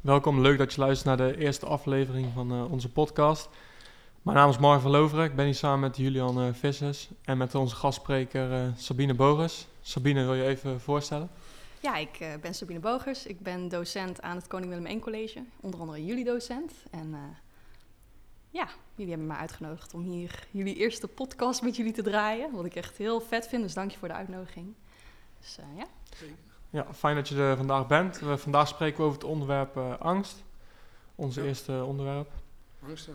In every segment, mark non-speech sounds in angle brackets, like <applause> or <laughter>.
Welkom, leuk dat je luistert naar de eerste aflevering van eh, onze podcast. Mijn naam is Marvin van Loveren, ik ben hier samen met Julian uh, Vissers en met onze gastspreker uh, Sabine Bogers. Sabine, wil je even voorstellen? Ja, ik ben Sabine Bogers, ik ben docent aan het Koning Willem I College, onder andere jullie docent. En ja, jullie hebben me uitgenodigd om hier jullie eerste podcast met jullie te draaien, wat ik echt heel vet vind, dus dank je voor de uitnodiging. Dus ja. Ja, fijn dat je er vandaag bent. We, vandaag spreken we over het onderwerp uh, angst. Ons ja. eerste onderwerp. Angst, ja.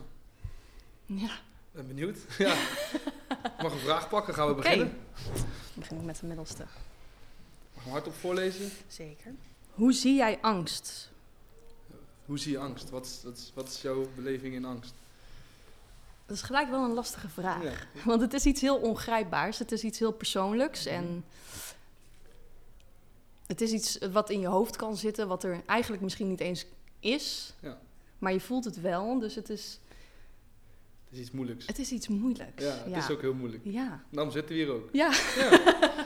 Ja. Ben benieuwd. <laughs> Ja. Mag een vraag pakken? Gaan we okay. beginnen? Begin ik met de middelste. Mag ik hardop voorlezen? Zeker. Hoe zie jij angst? Hoe zie je angst? Wat is, wat is, wat is jouw beleving in angst? Dat is gelijk wel een lastige vraag. Ja. <laughs> Want het is iets heel ongrijpbaars. Het is iets heel persoonlijks. En het is iets wat in je hoofd kan zitten, wat er eigenlijk misschien niet eens is. Ja. Maar je voelt het wel, dus het is... Het is iets moeilijks. Het is iets moeilijks. Ja, het is ook heel moeilijk. Ja. Daarom zitten we hier ook. Ja. ja.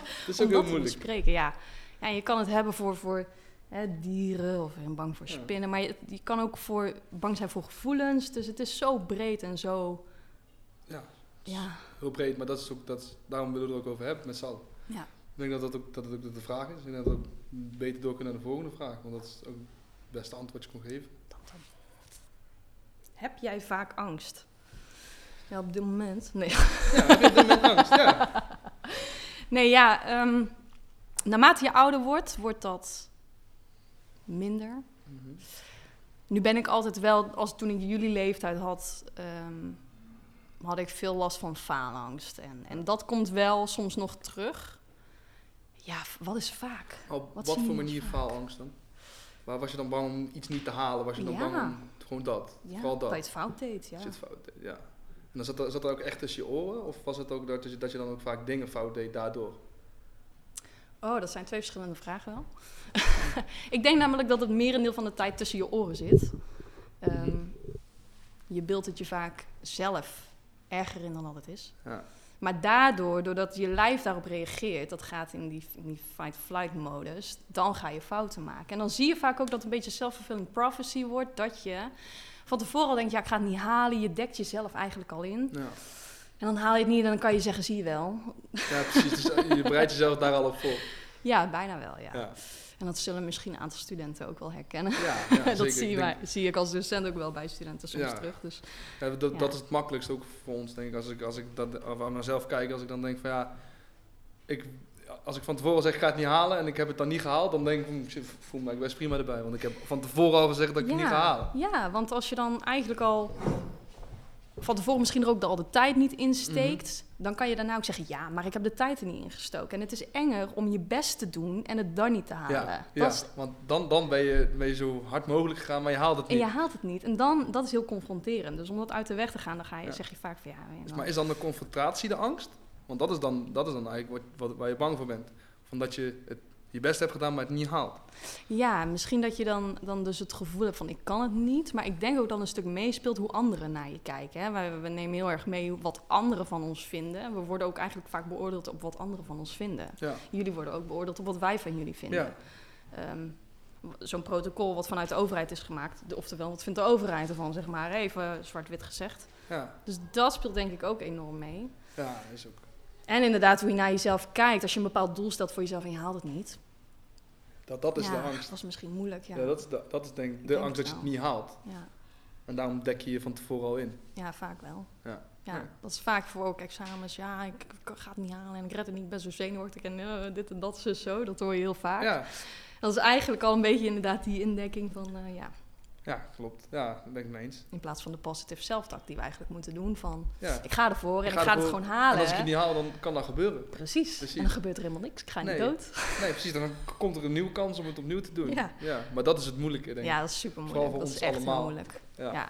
Het is <laughs> ook heel moeilijk. te bespreken, ja. ja. Je kan het hebben voor, voor hè, dieren of bang voor spinnen. Maar je, je, kan ook voor, bang zijn voor gevoelens. Dus het is zo breed en zo... Ja, ja. heel breed. Maar dat is ook, dat daarom willen we het er ook over hebben met z'n allen. Ja. Ik denk dat, dat, ook, dat het ook de vraag is. Ik denk dat we beter door kunnen naar de volgende vraag. Want dat is ook het beste antwoord dat je kon geven. Heb jij vaak angst? Ja, op dit moment. Nee. Ja, op dit moment angst? Ja. <laughs> Nee, ja. Um, naarmate je ouder wordt, wordt dat minder. Mm -hmm. Nu ben ik altijd wel, als toen ik jullie leeftijd had, um, had ik veel last van faalangst. En, en dat komt wel soms nog terug. Ja, wat is vaak? Op wat, wat voor manier faalangst dan? Waar was je dan bang om iets niet te halen? Was je dan ja. bang om gewoon dat? Ja, Vooral dat. dat je het fout deed, ja. Dat je het fout deed, ja. En dan zat dat, zat dat ook echt tussen je oren? Of was het ook dat je, dat je dan ook vaak dingen fout deed daardoor? Oh, dat zijn twee verschillende vragen wel. <laughs> ik denk namelijk dat het merendeel van de tijd tussen je oren zit. Um, je beeldt het je vaak zelf erger in dan dat het is. Ja. Maar daardoor, doordat je lijf daarop reageert, dat gaat in die, in die fight-flight modus, dan ga je fouten maken. En dan zie je vaak ook dat het een beetje self-fulfilling prophecy wordt, dat je van tevoren al denkt, ja, ik ga het niet halen. Je dekt jezelf eigenlijk al in. Ja. En dan haal je het niet en dan kan je zeggen, zie je wel. Ja, precies. Dus je bereidt jezelf daar al op voor. Ja, bijna wel, ja. ja. En dat zullen misschien een aantal studenten ook wel herkennen. Ja, ja <laughs> dat zeker. zie, ik zie ik als docent ook wel bij studenten soms Ja. terug. Dus Ja, dat, dat is het makkelijkste ook voor ons, denk ik. Als ik, als ik dat, of aan mezelf kijk, als ik dan denk van ja, ik, als ik van tevoren zeg ik ga het niet halen en ik heb het dan niet gehaald, dan denk ik, hm, ik voel me best prima erbij. Want ik heb van tevoren al gezegd dat ik het niet ga halen. Ja, want als je dan eigenlijk al van tevoren misschien er ook al de tijd niet in steekt, Mhm. dan kan je daarna ook zeggen, ja, maar ik heb de tijd er niet in gestoken. En het is enger om je best te doen en het dan niet te halen. Ja, ja, is- want dan, dan ben, je, ben je zo hard mogelijk gegaan, maar je haalt het en niet. je haalt het niet. En dan, dat is heel confronterend. Dus om dat uit de weg te gaan, dan ga je, Ja. zeg je vaak van, ja... en dan- Maar is dan de confrontatie de angst? Want dat is dan, dat is dan eigenlijk wat, wat, waar je bang voor bent. Van dat je het, je best hebt gedaan, maar het niet haalt. Ja, misschien dat je dan, dan dus het gevoel hebt van ik kan het niet. Maar ik denk ook dat een stuk meespeelt hoe anderen naar je kijken. Hè? Wij, we nemen heel erg mee wat anderen van ons vinden. We worden ook eigenlijk vaak beoordeeld op wat anderen van ons vinden. Ja, Jullie worden ook beoordeeld op wat wij van jullie vinden. ja. Ehm, Zo'n protocol wat vanuit de overheid is gemaakt. Oftewel, wat vindt de overheid ervan, zeg maar. Even zwart-wit gezegd. ja. Dus dat speelt denk ik ook enorm mee. ja is ook. En inderdaad, hoe je naar jezelf kijkt. Als je een bepaald doel stelt voor jezelf en je haalt het niet. Dat, dat is ja, de angst. Dat is misschien moeilijk, ja. Ja, dat is, de, dat is denk ik de denk angst dat je het niet haalt. ja. En daarom dek je je van tevoren al in. Ja, vaak wel. Ja. Ja, dat is vaak voor ook examens. Ja, ik, ik ga het niet halen en ik red het niet. Ik ben zo zenuwachtig en eh, dit en dat, zo, zo. Dat hoor je heel vaak. Ja, Dat is eigenlijk al een beetje inderdaad die indekking van, eh, ja, ja, klopt. Ja, dat ben ik mee eens. in plaats van de positive self-talk die we eigenlijk moeten doen van, Ja. ik ga ervoor en Ik ik ga het gewoon halen. En als ik het niet haal, dan kan dat gebeuren. Precies. Precies. En dan gebeurt er helemaal niks. Ik ga Nee. niet dood. <laughs> Nee, precies. Dan komt er een nieuwe kans om het opnieuw te doen. Ja. Maar dat is het moeilijke, denk ik. Ja, dat is super Vooral moeilijk. voor Dat ons is echt allemaal. moeilijk. Ja. Ja,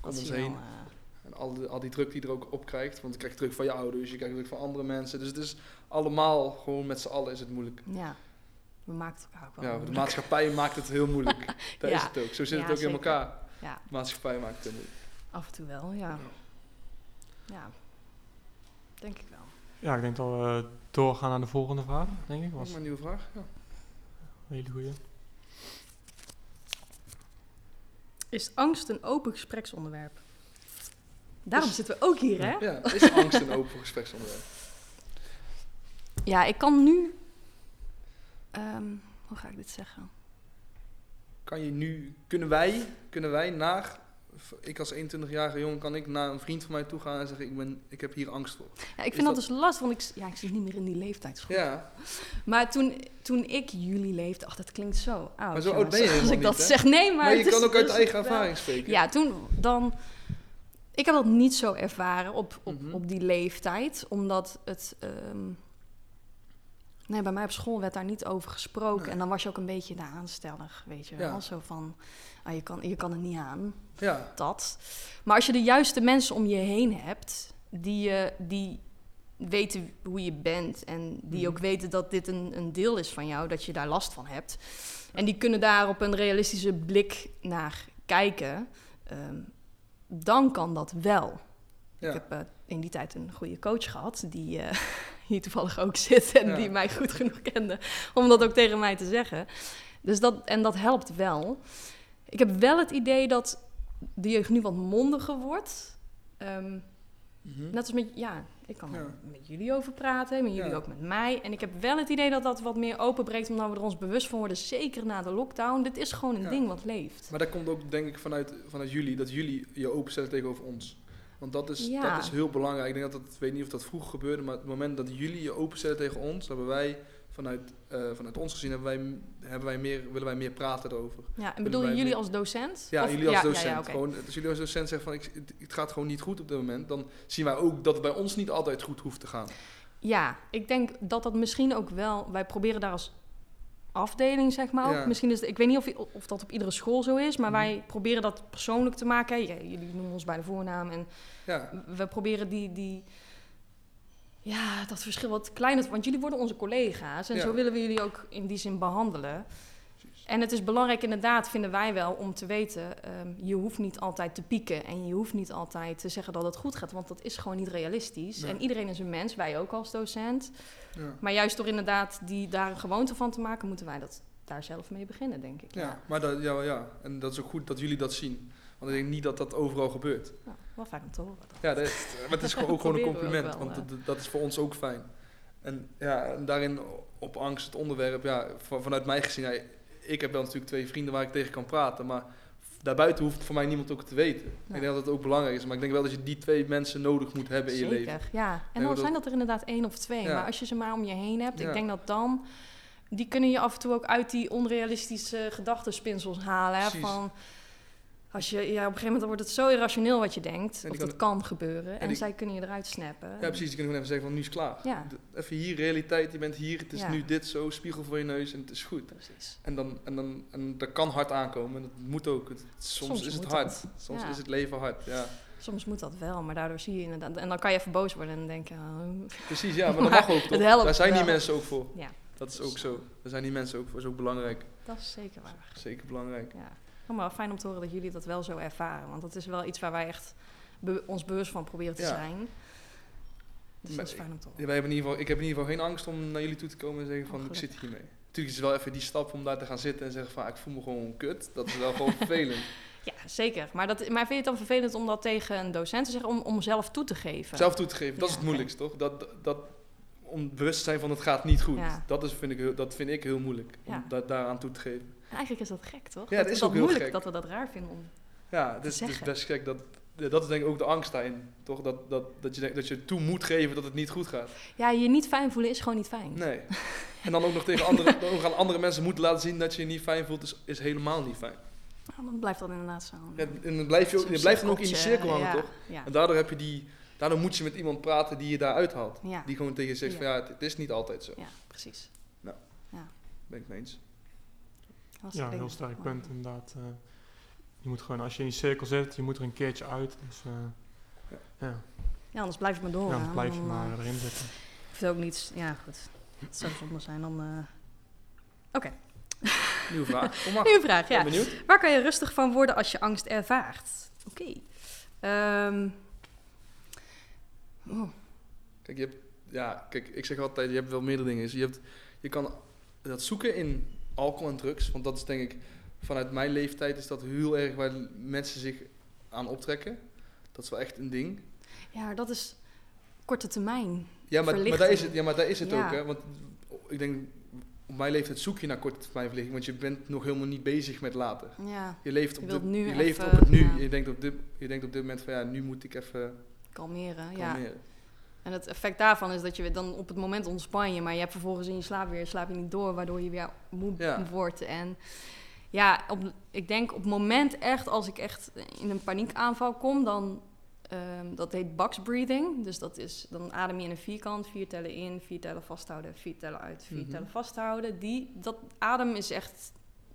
Om ons heen. wel, eh. En al die, al die druk die je er ook op krijgt. Want je krijgt druk van je ouders, je krijgt druk van andere mensen. Dus het is allemaal, gewoon met z'n allen is het moeilijk. ja, we maken het elkaar ook wel Ja, de maatschappij maakt het heel moeilijk. <laughs> Ja. is het ook. Zo zit Ja, het ook in elkaar. Ja, De maatschappij maakt het heel moeilijk. af en toe wel, ja. Ja, denk ik wel. Ja, ik denk dat we doorgaan naar de volgende vraag, denk ik. Was een nieuwe vraag? Ja. een hele goeie. Is angst een open gespreksonderwerp? Daarom Is- zitten we ook hier, hè? Ja, is angst een open gespreksonderwerp? Ja, ik kan nu... ehm, hoe ga ik dit zeggen? Kan je nu, kunnen wij, kunnen wij naar, ik als 21-jarige jongen, kan ik naar een vriend van mij toe gaan en zeggen, ik, ben, ik heb hier angst voor. Ja, ik vind dat, dat- dus lastig, want ik, ja, ik zit niet meer in die leeftijdsgroep. Ja, Maar toen, toen ik jullie leefde, ach, dat klinkt zo oud. Maar zo oud ben je Als ik dat hè? zeg, nee, maar, maar je is kan ook uit dus eigen wel- ervaring spreken. Ja, toen dan. Ik heb dat niet zo ervaren op, op, Mhm. op die leeftijd, omdat het. ehm, nee, bij mij op school werd daar niet over gesproken. Nee. En dan was je ook een beetje de aanstellig, weet je Ja. wel. Zo van, ah, je, kan, je kan het niet aan, Ja, dat. Maar als je de juiste mensen om je heen hebt, die, je die weten hoe je bent en die Mhm. ook weten dat dit een, een deel is van jou, dat je daar last van hebt. En die kunnen daar op een realistische blik naar kijken, ehm, dan kan dat wel. ja. Ik heb eh, in die tijd een goede coach gehad, die eh, hier toevallig ook zit en Ja. die mij goed genoeg kende om dat ook tegen mij te zeggen. Dus dat, en dat helpt wel. Ik heb wel het idee dat de jeugd nu wat mondiger wordt. Ehm, Mhm. Net als met, ja, ik kan Ja. met jullie over praten, met jullie Ja. ook met mij. En ik heb wel het idee dat dat wat meer openbreekt, omdat we er ons bewust van worden, zeker na de lockdown. Dit is gewoon een Ja. ding wat leeft. Maar dat komt ook denk ik vanuit, vanuit jullie, dat jullie je openstellen tegenover ons. Want dat is, Ja. dat is heel belangrijk. Ik denk dat dat, ik weet niet of dat vroeger gebeurde, maar het moment dat jullie je openstellen tegen ons, hebben wij vanuit, eh, vanuit ons gezien, hebben wij, hebben wij meer, willen wij meer praten erover. Ja, en bedoel je jullie meer- als docent? Ja, Of- jullie als ja, docent. Ja, gewoon, als jullie als docent zeggen van ik, het, het gaat gewoon niet goed op dit moment, dan zien wij ook dat het bij ons niet altijd goed hoeft te gaan. Ja, ik denk dat dat misschien ook wel... Wij proberen daar als afdeling, zeg maar. Ja. Misschien is het, ik weet niet of, of dat op iedere school zo is, maar Mhm. wij proberen dat persoonlijk te maken. Ja, jullie noemen ons bij de voornaam en Ja, we proberen die, die ja, dat verschil wat kleiner te... Want jullie worden onze collega's en zo willen we jullie ook in die zin behandelen. En het is belangrijk inderdaad, vinden wij wel, om te weten... ehm, je hoeft niet altijd te pieken en je hoeft niet altijd te zeggen dat het goed gaat. Want dat is gewoon niet realistisch. Nee. En iedereen is een mens, wij ook als docent. ja. Maar juist door inderdaad die, daar een gewoonte van te maken... moeten wij dat daar zelf mee beginnen, denk ik. ja, maar dat, ja, ja, en dat is ook goed dat jullie dat zien. Want ik denk niet dat dat overal gebeurt. Wel fijn om te horen. Ja, dat is, maar het is gewoon, ook gewoon een compliment, wel, want dat, dat is voor ons ook fijn. En ja, en daarin op angst het onderwerp, ja, van- vanuit mij gezien, ja, ik heb wel natuurlijk twee vrienden waar ik tegen kan praten, maar daarbuiten hoeft voor mij niemand ook te weten. Ik denk dat het ook belangrijk is, maar ik denk wel dat je die twee mensen nodig moet hebben in je leven. ja. En dan dat- zijn dat er inderdaad één of twee. Ja. Maar als je ze maar om je heen hebt, ik denk dat dan... Die kunnen je af en toe ook uit die onrealistische gedachtenspinsels halen. Hè? Van, als je, ja, op een gegeven moment wordt het zo irrationeel wat je denkt. Of kan- dat kan gebeuren. En, die- zij kunnen je eruit snappen. Ja, precies. Die kunnen gewoon even zeggen van nu is het klaar. Ja. Even hier, realiteit, je bent hier, het is Ja. nu dit zo, spiegel voor je neus en het is goed. Precies. En, dan, en, dan, en dat kan hard aankomen en dat moet ook. Het- soms, Soms is het hard, dat. soms Ja. is het leven hard. Ja. Soms moet dat wel, maar daardoor zie je inderdaad... En dan kan je even boos worden en denken... oh, Precies, ja, maar <laughs> dat mag ook toch? Daar zijn die wel. mensen ook voor. ja, Dat is ook zo. Daar zijn die mensen ook voor. Dat is ook belangrijk. dat is zeker waar. Zeker belangrijk. Ja. Oh, maar fijn om te horen dat jullie dat wel zo ervaren. Want dat is wel iets waar wij echt be- ons bewust van proberen te Ja. zijn. Dus Maar dat is fijn om te horen. Ja, wij hebben in ieder geval, ik heb in ieder geval geen angst om naar jullie toe te komen en zeggen van Oh, ik zit hiermee. Natuurlijk is het wel even die stap om daar te gaan zitten en zeggen van ah, ik voel me gewoon kut. Dat is wel gewoon <laughs> vervelend. Ja, zeker. Maar, dat, maar vind je het dan vervelend om dat tegen een docent te zeggen, om, om zelf toe te geven? Zelf toe te geven, dat is het moeilijkste toch? Dat, dat, om bewust te zijn van het gaat niet goed. Ja. Dat, is, vind ik, heel- dat vind ik heel moeilijk. Om Ja. da- daaraan toe te geven. Eigenlijk is dat gek, toch? Ja, dat is ook heel moeilijk gek. dat we dat raar vinden. Om... Ja, het is, het is zeggen. best gek. Dat, dat is denk ik ook de angst daarin. Toch? Dat, dat, dat, je, dat je toe moet geven dat het niet goed gaat. Ja, je niet fijn voelen is gewoon niet fijn. Nee. <laughs> En dan ook nog tegen andere, ook aan andere mensen moeten laten zien dat je je niet fijn voelt, is, is helemaal niet fijn. Dan blijft dat inderdaad zo. Ja, en dan blijf je, ook, je blijft dan ook in die cirkel hangen, ja, toch? Ja, En daardoor, heb je die, daardoor moet je met iemand praten die je daar uithaalt. ja, Die gewoon tegen je zegt van ja, het, het is niet altijd zo. ja, precies. Ben ik mee eens. Ja, een heel sterk punt inderdaad. eh. je moet gewoon, als je in die cirkel zit, je moet er een keertje uit. Dus eh, Ja. ja, Ja, anders blijf je maar ja, doorgaan. dan blijf je maar eh, erin zitten. hoeft ook niets... Ja, goed. Het zou zonde zijn, dan... eh, Oké. <laughs> Nieuwe vraag. Kom maar. Nieuwe vraag, Ben ja. benieuwd. Waar kan je rustig van worden als je angst ervaart? Oké. Ehm, oh, Kijk, je hebt, ja, kijk, ik zeg altijd, je hebt wel meerdere dingen. Dus je, hebt, je kan dat zoeken in alcohol en drugs, want dat is denk ik vanuit mijn leeftijd is dat heel erg waar mensen zich aan optrekken. Dat is wel echt een ding. Ja, dat is korte termijn. Ja, maar, maar daar is het, ja, maar daar is het Ja. ook. Hè? Want ik denk, op mijn leeftijd zoek je naar korte termijn verlichting. Want je bent nog helemaal niet bezig met later. Ja, Je leeft op, dit, nu je leeft even, op het nu. ja. Je, denkt op dit, je denkt op dit moment van ja, nu moet ik even kalmeren. Ja. En het effect daarvan is dat je dan op het moment ontspan je, maar je hebt vervolgens in je slaap weer, slaap je niet door, waardoor je weer moe Ja. wordt. En ja, op, ik denk op het moment echt, als ik echt in een paniekaanval kom, dan, ehm, dat heet box breathing. Dus dat is, dan adem je in een vierkant, vier tellen in, vier tellen vasthouden, vier tellen uit, vier Mhm. tellen vasthouden. Die, dat adem is echt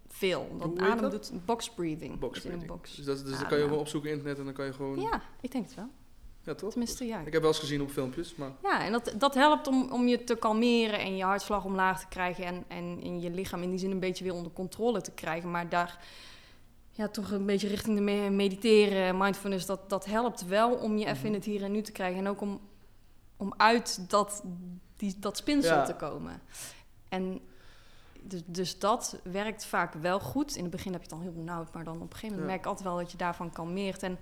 veel. Dat adem dat? doet box breathing. Box Dus in een box. Dus, dat, dus dan kan je gewoon opzoeken in internet en dan kan je gewoon... Ja, ik denk het wel. Toch? Tenminste, ja. Ik heb wel eens gezien op filmpjes, maar... Ja, en dat, dat helpt om, om je te kalmeren en je hartslag omlaag te krijgen en, en in je lichaam in die zin een beetje weer onder controle te krijgen. Maar daar ja, toch een beetje richting de me- mediteren, mindfulness, dat, dat helpt wel om je even Mhm. in het hier en nu te krijgen. En ook om, om uit dat, die, dat spinsel Ja. te komen. En dus, dus dat werkt vaak wel goed. In het begin heb je het dan heel benauwd, maar dan op een gegeven moment Ja. merk ik altijd wel dat je daarvan kalmeert. En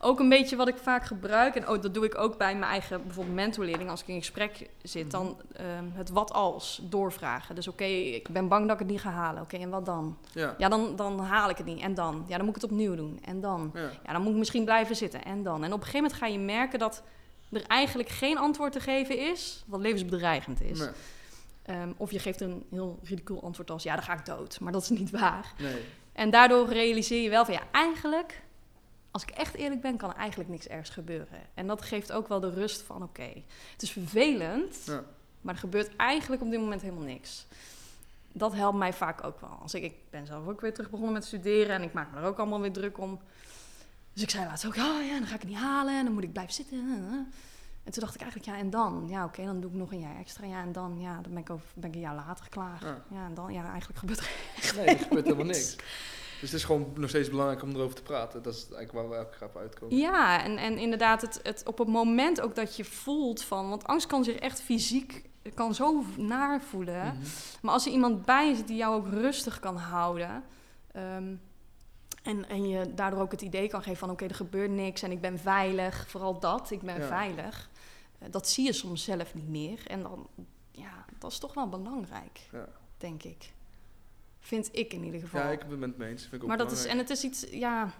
ook een beetje wat ik vaak gebruik, en oh, dat doe ik ook bij mijn eigen bijvoorbeeld mentorleerling. Als ik in gesprek zit, dan ehm, het wat als doorvragen. Dus oké, ik ben bang dat ik het niet ga halen. Oké, en wat dan? Ja. Ja, dan, dan haal ik het niet. En dan? Ja, dan moet ik het opnieuw doen. En dan? ja. Ja, dan moet ik misschien blijven zitten. En dan? En op een gegeven moment ga je merken dat er eigenlijk geen antwoord te geven is wat levensbedreigend is. Nee. Ehm, of je geeft een heel ridicuul antwoord als ja, dan ga ik dood. Maar dat is niet waar. nee. En daardoor realiseer je wel van ja, eigenlijk, als ik echt eerlijk ben, kan er eigenlijk niks ergs gebeuren. En dat geeft ook wel de rust van oké, het is vervelend, Ja. maar er gebeurt eigenlijk op dit moment helemaal niks. Dat helpt mij vaak ook wel. Als ik, ik ben zelf ook weer terug begonnen met studeren en ik maak me er ook allemaal weer druk om. Dus ik zei laatst ook, ja, ja, dan ga ik het niet halen en dan moet ik blijven zitten. En toen dacht ik eigenlijk, ja, en dan? Ja, oké, dan doe ik nog een jaar extra. Ja, en dan, ja, dan ben ik, over, ben ik een jaar later klaar. Ja. Ja, en dan, ja, eigenlijk gebeurt er <laughs> Nee, er gebeurt helemaal niks. Dus het is gewoon nog steeds belangrijk om erover te praten. Dat is eigenlijk waar we elke keer op uitkomen. Ja, en, en inderdaad, het, het, op het moment ook dat je voelt van... Want angst kan zich echt fysiek, kan zo naar voelen. Mhm. Maar als er iemand bij zit die jou ook rustig kan houden... ehm, en, en je daardoor ook het idee kan geven van... oké, er gebeurt niks en ik ben veilig. Vooral dat, ik ben Ja. veilig. Eh, dat zie je soms zelf niet meer. En dan, ja, dat is toch wel belangrijk, Ja. denk ik. Vind ik in ieder geval. Ja, ik ben het mee eens. Vind ik ook Maar dat is, en het is iets, ja.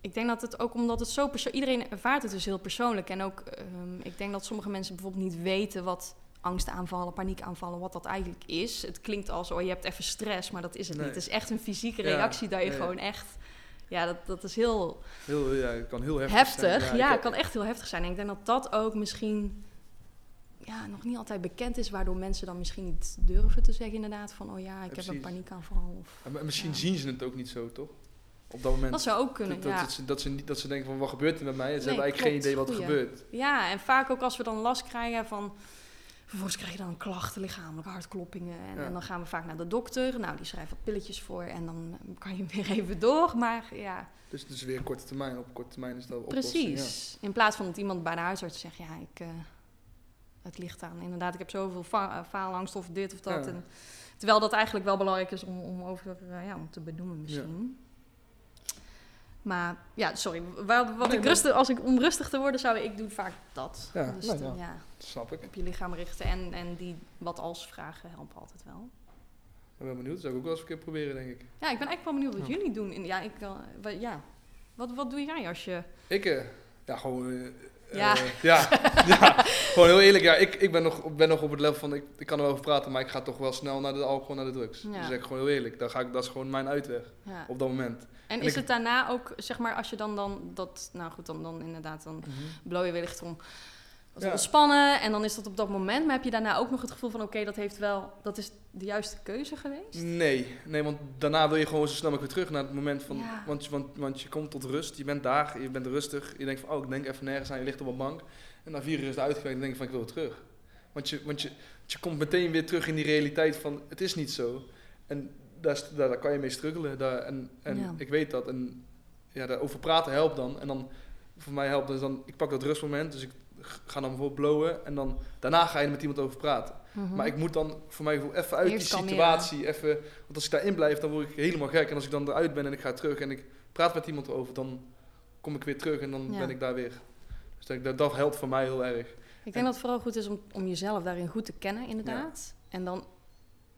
Ik denk dat het ook omdat het zo persoonlijk. Iedereen ervaart het dus heel persoonlijk. En ook, ehm, ik denk dat sommige mensen bijvoorbeeld niet weten wat angstaanvallen, paniekaanvallen, wat dat eigenlijk is. Het klinkt als, oh je hebt even stress, maar dat is het Nee. niet. Het is echt een fysieke Ja, reactie dat je ja, ja. gewoon echt. Ja, dat, dat is heel Heel, ja, het kan heel heftig, heftig. zijn. Ja, het kan echt heel heftig zijn. En ik denk dat dat ook misschien ja, nog niet altijd bekend is, waardoor mensen dan misschien niet durven te zeggen inderdaad van, oh ja, ik heb een paniekaanval. Of, En misschien Ja. zien ze het ook niet zo, toch? Op dat moment. dat zou ook kunnen, dat, dat, ja. dat ze, dat, ze niet, dat ze denken van, wat gebeurt er met mij? Ze Nee, hebben eigenlijk klopt. geen idee wat er Goeie. gebeurt. Ja, en vaak ook als we dan last krijgen van... Vervolgens krijg je dan klachten, lichamelijke hartkloppingen. En, Ja. en dan gaan we vaak naar de dokter. Nou, die schrijft wat pilletjes voor en dan kan je <laughs> weer even door. Maar ja, Dus het is weer korte termijn. Op korte termijn is dat precies. In plaats van dat iemand bij de huisarts zegt... Ja, ik, eh, het ligt aan. Inderdaad, ik heb zoveel fa- eh, faalangst of dit of dat. Ja. En, terwijl dat eigenlijk wel belangrijk is om, om over eh, ja, om te benoemen misschien. Maar ja, sorry. Wat, wat Nee, ik rustig, als ik om rustig te worden zou ik doe vaak dat. Ja, dus nou dan, ja. ja, snap ik. op je lichaam richten en, en die wat als vragen helpen altijd wel. Ik ben benieuwd. Dat zou ik ook wel eens een keer proberen, denk ik. Ja, ik ben echt wel benieuwd wat Ja. jullie doen. In, ja, ik, eh, wat, ja. Wat, wat doe jij als je... Ik, eh, ja, gewoon... Ja. eh, ja, <laughs> ja, gewoon heel eerlijk. Ja, ik, ik ben, nog, ben nog op het level van, ik, ik kan er wel over praten, maar ik ga toch wel snel naar de alcohol, naar de drugs. Ja. Dus zeg ik gewoon heel eerlijk. Dan ga ik, dat is gewoon mijn uitweg op dat moment. En en is ik- het daarna ook, zeg maar, als je dan, dan dat... Nou goed, dan, dan inderdaad, dan blow je wellicht om wat Ja. ontspannen. En dan is dat op dat moment. Maar heb je daarna ook nog het gevoel van... Oké, dat heeft wel... Dat is de juiste keuze geweest? Nee, nee, want daarna wil je gewoon zo snel mogelijk weer terug naar het moment van... Ja. Want, want, want je komt tot rust, je bent daar, je bent rustig. Je denkt van, oh, ik denk even nergens aan, je ligt op een bank. En na vier uur is het uitgewerkt en denk je van, ik wil weer terug. Want je, want je, want je komt meteen weer terug in die realiteit van, het is niet zo. En daar, daar, daar kan je mee struggelen. Daar, en en Ja. ik weet dat. En ja, daarover praten helpt dan. En dan, voor mij helpt dus dan, ik pak dat rustmoment. Dus ik ga dan bijvoorbeeld blowen en dan daarna ga je er met iemand over praten. Mhm. Maar ik moet dan voor mij gevoel even uit Eerst die situatie, even, want als ik daarin blijf, dan word ik helemaal gek. En als ik dan eruit ben en ik ga terug en ik praat met iemand erover, dan kom ik weer terug en dan Ja. ben ik daar weer. Dus dat, dat, dat helpt voor mij heel erg. Ik denk dat het vooral goed is om, om jezelf daarin goed te kennen, inderdaad. En dan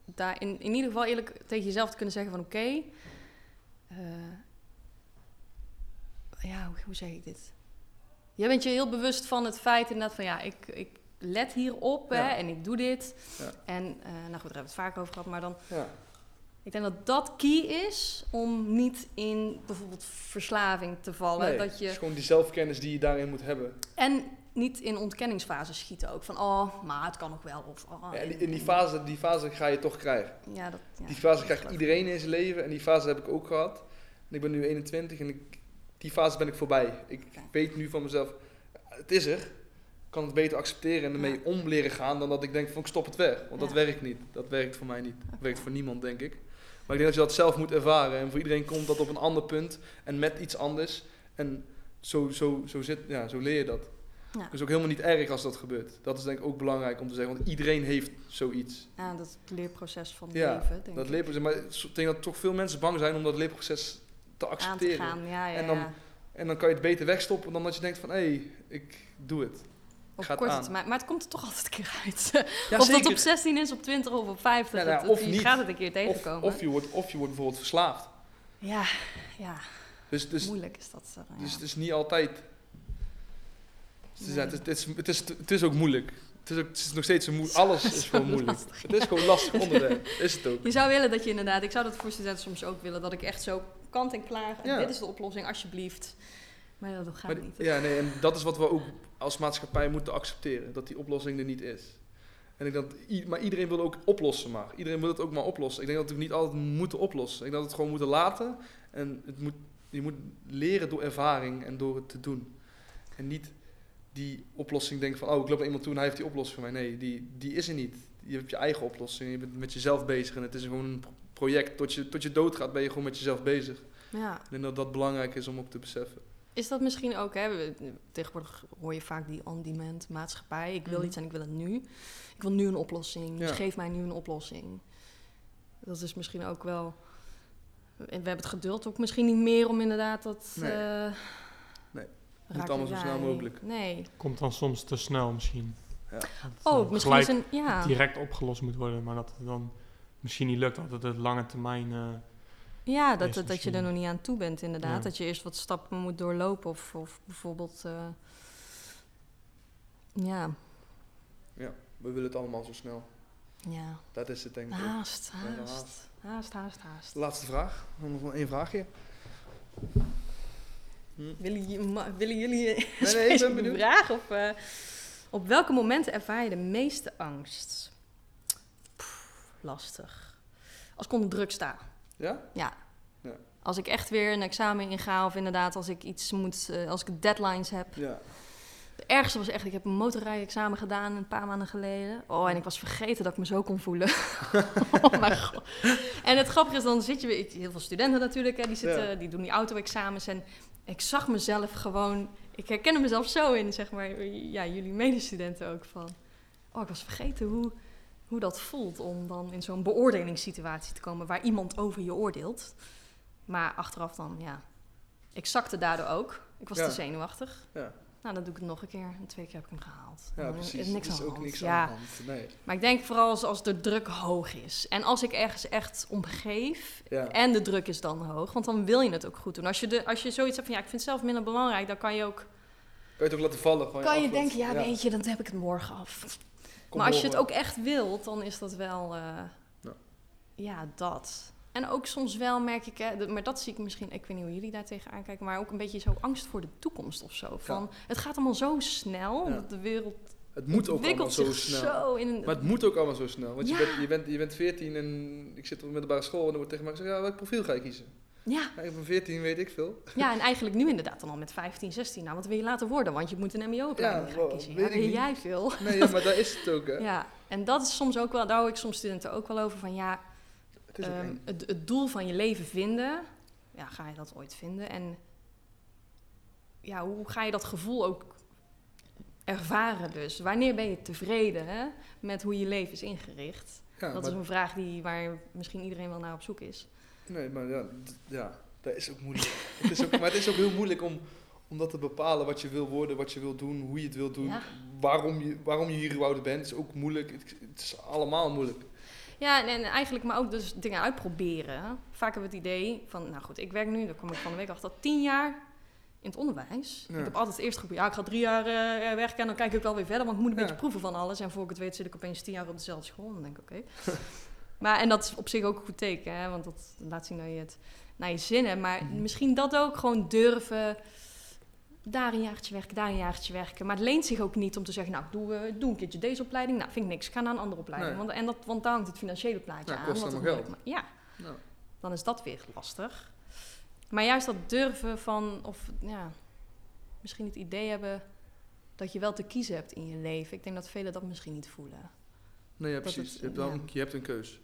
daarin in ieder geval eerlijk tegen jezelf te kunnen zeggen van oké, eh, ja, hoe, hoe zeg ik dit? Jij bent je heel bewust van het feit inderdaad van ja, ik, ik let hierop hè, Ja. en ik doe dit. Ja. En eh, nou goed, daar hebben we het vaak over gehad, maar dan Ja. Ik denk dat dat key is om niet in bijvoorbeeld verslaving te vallen. Nee, dat Het je, is gewoon die zelfkennis die je daarin moet hebben. en niet in ontkenningsfase schieten ook. Van, oh, maar het kan nog wel. Of, oh, Ja, en die- in die fase, die fase ga je toch krijgen. Ja, dat, ja, die fase krijgt iedereen in zijn leven en die fase heb ik ook gehad. En ik ben nu 21 en ik, die fase ben ik voorbij. Ik weet nu van mezelf, het is er. Ik kan het beter accepteren en ermee om leren gaan dan dat ik denk van ik stop het weg. Want dat werkt niet. Dat werkt voor mij niet. Dat werkt voor niemand denk ik. Maar ik denk dat je dat zelf moet ervaren. En voor iedereen komt dat op een ander punt en met iets anders. En zo, zo, zo, zit, ja, zo leer je dat. Ja. Dus ook helemaal niet erg als dat gebeurt. Dat is denk ik ook belangrijk om te zeggen. Want iedereen heeft zoiets. Ja, dat leerproces van het Ja, leven, denk Dat ik. leerproces, maar ik denk dat toch veel mensen bang zijn om dat leerproces te Aan te accepteren. gaan, ja, ja, En dan-. En dan kan je het beter wegstoppen dan dat je denkt van, hé, hey, ik doe het. Op gaat korte aan. termijn. Maar het komt er toch altijd een keer uit. <laughs> Ja, of dat op 16 is, op 20 of op 50. Ja, nou, het- of je niet. gaat het een keer of, tegenkomen. of, je wordt, of je wordt bijvoorbeeld verslaafd. Ja, ja. Dus, dus, moeilijk is dat. ja. dus het is niet altijd... Het is, Nee. het, is, het, is, het, is, het is ook moeilijk. Het is, ook, het is nog steeds zo moeilijk. <laughs> Alles is gewoon moeilijk. lastig, Het is gewoon lastig onderwerp. Is het ook. <laughs> Je zou willen dat je inderdaad, ik zou dat voor studenten soms ook willen, dat ik echt zo kant en klaar, Ja. dit is de oplossing, alsjeblieft. Maar dat gaat Maar, niet. ja, nee, en dat is wat we ook als maatschappij moeten accepteren. Dat die oplossing er niet is. En ik denk dat, maar iedereen wil ook oplossen maar. Iedereen wil het ook maar oplossen. Ik denk dat we het niet altijd moeten oplossen. Ik denk dat we het gewoon moeten laten. En het moet, je moet leren door ervaring en door het te doen. En niet die oplossing denken van, oh ik loop naar iemand toe en hij heeft die oplossing voor mij. Nee, die, die is er niet. Je hebt je eigen oplossing. Je bent met jezelf bezig. En het is gewoon een pro- project. Tot je, tot je doodgaat ben je gewoon met jezelf bezig. Ja. Ik denk dat dat belangrijk is om ook te beseffen. Is dat misschien ook, hè? tegenwoordig hoor je vaak die on-demand maatschappij. Ik wil Mhm. iets en ik wil het nu. Ik wil nu een oplossing, dus Ja. geef mij nu een oplossing. Dat is misschien ook wel... En we hebben het geduld ook misschien niet meer om inderdaad dat... Nee. eh, Nee. Moet allemaal zo snel mogelijk. Nee. Komt dan soms te snel misschien. Ja. Oh, misschien is een... Ja, direct opgelost moet worden, maar dat het dan misschien niet lukt. Dat het het lange termijn... eh, ja dat, dat, dat je er nog niet aan toe bent inderdaad. Ja. Dat je eerst wat stappen moet doorlopen of, of bijvoorbeeld... eh, ja, We willen het allemaal zo snel. ja. Dat is het denk ik. Haast, Ja, haast. haast. Haast, haast, haast. Laatste vraag. Nog één vraagje. Hm. Willen, ma- willen jullie een nee, ik <laughs> ben benieuwd. vraag? Of, eh, op welke momenten ervaar je de meeste angst? Pff, lastig. Als ik onder druk sta. Ja? Ja. Ja. Als ik echt weer een examen inga of inderdaad als ik iets moet, eh, als ik deadlines heb. Ja. Het ergste was echt, ik heb een motorrijexamen gedaan een paar maanden geleden. Oh, en ik was vergeten dat ik me zo kon voelen. <laughs> oh mijn god. En het grappige is, dan zit je weer... Heel veel studenten natuurlijk, hè, die, zitten, Ja. die doen die auto-examens. En ik zag mezelf gewoon... Ik herkende mezelf zo in, zeg maar, ja, jullie medestudenten ook van... Oh, ik was vergeten hoe, hoe dat voelt om dan in zo'n beoordelingssituatie te komen... waar iemand over je oordeelt. Maar achteraf dan, ja... Ik zakte daardoor ook. Ik was Ja. te zenuwachtig. Ja. Nou, dan doe ik het nog een keer. En twee keer heb ik hem gehaald. Ja, precies. is niks aan de ook hand. niks ja. aan de hand. Nee. Maar ik denk vooral als, als de druk hoog is. En als ik ergens echt om geef Ja. en de druk is dan hoog, want dan wil je het ook goed doen. Als je, de, als je zoiets hebt van ja, ik vind het zelf minder belangrijk, dan kan je ook Kan je het ook laten vallen? Kan je denken, ja, weet je, dan heb ik het morgen af. Maar als je het ook echt wilt, dan is dat wel, eh, Ja. ja. dat. En ook soms wel merk ik, hè, de- maar dat zie ik misschien, ik weet niet hoe jullie daar tegenaan kijken, maar ook een beetje zo angst voor de toekomst of zo. Van, Het gaat allemaal zo snel, Ja. de wereld Het moet ook allemaal zo snel. zo in een... Maar het moet ook allemaal zo snel. Want je, bent, je, bent, je bent 14 en ik zit op een middelbare school en dan wordt tegen mij gezegd, ja, welk profiel ga je kiezen? Ja, ik ben 14, weet ik veel. Ja, en eigenlijk nu inderdaad dan al met 15, 16. Nou, wat wil je laten worden? Want je moet een mbo-opleiding Ja, gaan kiezen. weet Ja, jij veel. Nee, ja, maar daar is het ook, hè. Ja, en dat is soms ook wel, daar hou ik soms studenten ook wel over van ja, Het ehm, het, het doel van je leven vinden. Ja, ga je dat ooit vinden? En ja, hoe ga je dat gevoel ook ervaren dus. Wanneer ben je tevreden hè, met hoe je leven is ingericht? Ja, dat is een vraag die, waar misschien iedereen wel naar op zoek is. Nee, maar ja, ja, dat is ook moeilijk. <laughs> het is ook, maar het is ook heel moeilijk om, om dat te bepalen wat je wil worden, wat je wil doen, hoe je het wil doen, Ja. waarom, je, waarom je hier überhaupt bent. is ook moeilijk. Het, het is allemaal moeilijk. Ja, en, en eigenlijk maar ook dus dingen uitproberen. Vaak hebben we het idee van, nou goed, ik werk nu, daar kom ik van de week achter, tien jaar in het onderwijs. Ja. Ik heb altijd eerst geprobeerd, ja, ik ga drie jaar eh, werken en dan kijk ik wel weer verder, want ik moet een Ja. beetje proeven van alles. En voor ik het weet zit ik opeens tien jaar op dezelfde school. En dan denk ik, oké. <laughs> maar, en dat is op zich ook een goed teken, hè, want dat laat zien dat je het naar je zin hebt. Maar Mhm. misschien dat ook, gewoon durven daar een jaartje werken, daar een jaartje werken. Maar het leent zich ook niet om te zeggen, nou, doe, eh, doe een keertje deze opleiding. Nou, vind ik niks, ik ga naar een andere opleiding. Nee. Want, en dat, want daar hangt het financiële plaatje Ja, aan. kost allemaal geld. Ja, Nou, dan is dat weer lastig. Maar juist dat durven van, of ja, misschien het idee hebben dat je wel te kiezen hebt in je leven. Ik denk dat velen dat misschien niet voelen. nee, ja, precies. het- je, hebt dan, ja. je hebt een keus.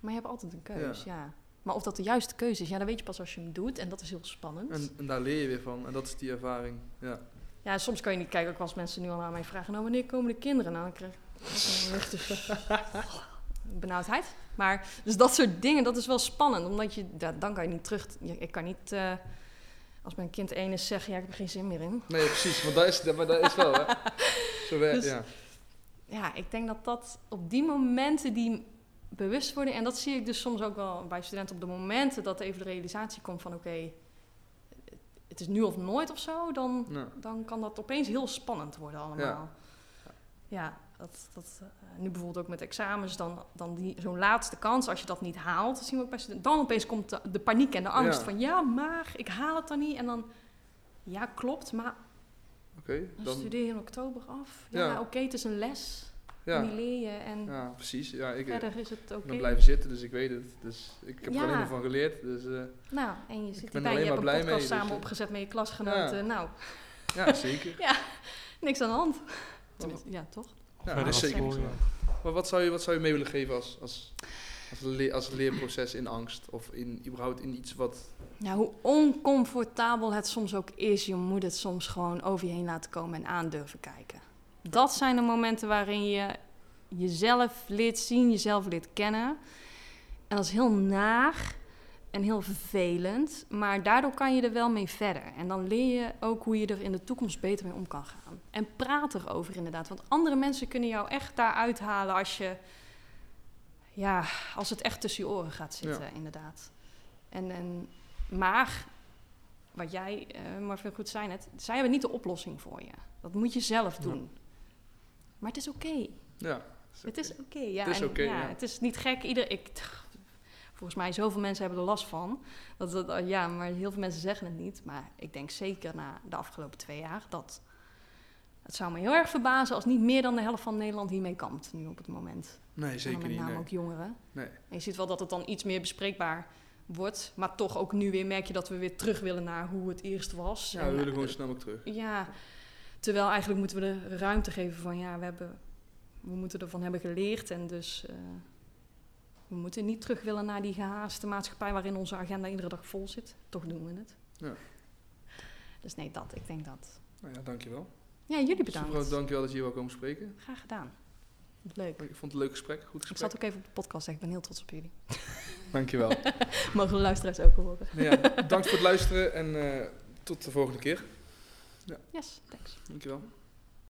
Maar je hebt altijd een keus, ja. Maar of dat de juiste keuze is, ja, dat weet je pas als je hem doet. En dat is heel spannend. En, en daar leer je weer van. En dat is die ervaring. Ja. Ja, soms kan je niet kijken, ook als mensen nu al aan mij vragen, nou wanneer komen de kinderen? Nou, dan krijg ik een lichte <laughs> benauwdheid. Maar, dus dat soort dingen, dat is wel spannend, omdat je, ja, dan kan je niet terug, ik kan niet, eh, als mijn kind één is, zeggen, ja, ik heb er geen zin meer in. Nee, precies. Want dat is, maar dat is wel, hè. <laughs> Zo werkt, Dus- ja. Ja, ik denk dat dat op die momenten die bewustwording, en dat zie ik dus soms ook wel bij studenten op de momenten dat even de realisatie komt van, oké, het is nu of nooit of zo, dan dan kan dat opeens heel spannend worden allemaal. Ja. Ja, dat, dat, eh, nu bijvoorbeeld ook met examens, dan, dan die, zo'n laatste kans, als je dat niet haalt, dat zien we ook bij studenten, dan opeens komt de, de paniek en de angst Ja. van, ja, maar ik haal het dan niet. En dan, ja, klopt, maar oké. dan, dan, studeer je in oktober af. Ja, Ja. oké, het is een les, en die ja, leer je en ja, precies. Ja, ik, verder is het oké. ik ben blijven zitten, dus ik weet het. Dus ik heb er Ja. alleen maar van geleerd. Dus eh, Nou, en je zit er erbij, je alleen hebt een podcast mee, dus, samen eh, opgezet met je klasgenoten. Nou, ja, zeker. <laughs> niks aan de hand. Tenminste, Ja, toch? Ja, dat is zeker. ja. Maar wat zou je, wat zou je mee willen geven als, als, als, als leerproces in angst? Of in, überhaupt in iets wat... Ja, hoe oncomfortabel het soms ook is, je moet het soms gewoon over je heen laten komen en aan durven kijken. Dat zijn de momenten waarin je jezelf leert zien, jezelf leert kennen. En dat is heel naar en heel vervelend, maar daardoor kan je er wel mee verder. En dan leer je ook hoe je er in de toekomst beter mee om kan gaan. En praat erover inderdaad, want andere mensen kunnen jou echt daaruit halen als je, ja, als het echt tussen je oren gaat zitten, inderdaad. En, en, maar, wat jij, eh maar veel goed zei net, zij hebben niet de oplossing voor je. Dat moet je zelf Ja. Maar het is oké. Ja, Het is oké, ja. Het is oké, ja, ja. Het is niet gek. Ieder, ik, volgens mij, zoveel mensen hebben er last van. Dat, dat, ja, maar heel veel mensen zeggen het niet. Maar ik denk zeker na de afgelopen twee jaar dat... Het zou me heel erg verbazen als niet meer dan de helft van Nederland hiermee kampt, nu op het moment. nee, zeker dan met niet. name Nee. ook jongeren. nee. En je ziet wel dat het dan iets meer bespreekbaar wordt. Maar toch ook nu weer merk je dat we weer terug willen naar hoe het eerst was. Ja, En, we willen eh, gewoon snel ook terug. ja, terwijl eigenlijk moeten we de ruimte geven van ja, we, hebben, we moeten ervan hebben geleerd. En dus eh, we moeten niet terug willen naar die gehaaste maatschappij waarin onze agenda iedere dag vol zit. Toch doen we het. Ja. Dus nee, dat. Ik denk dat. Nou ja, dankjewel. Ja, jullie bedankt. Super, dankjewel dat je hier wou komen spreken. Graag gedaan. Leuk. Ik vond het een leuk gesprek, goed Ik gesprek. zat ook even op de podcast ik ben heel trots op jullie. <laughs> Dankjewel. <laughs> Mogen de luisteraars ook horen. nou ja, dank voor het luisteren en eh, tot de volgende keer. Yes, thanks. Dankjewel.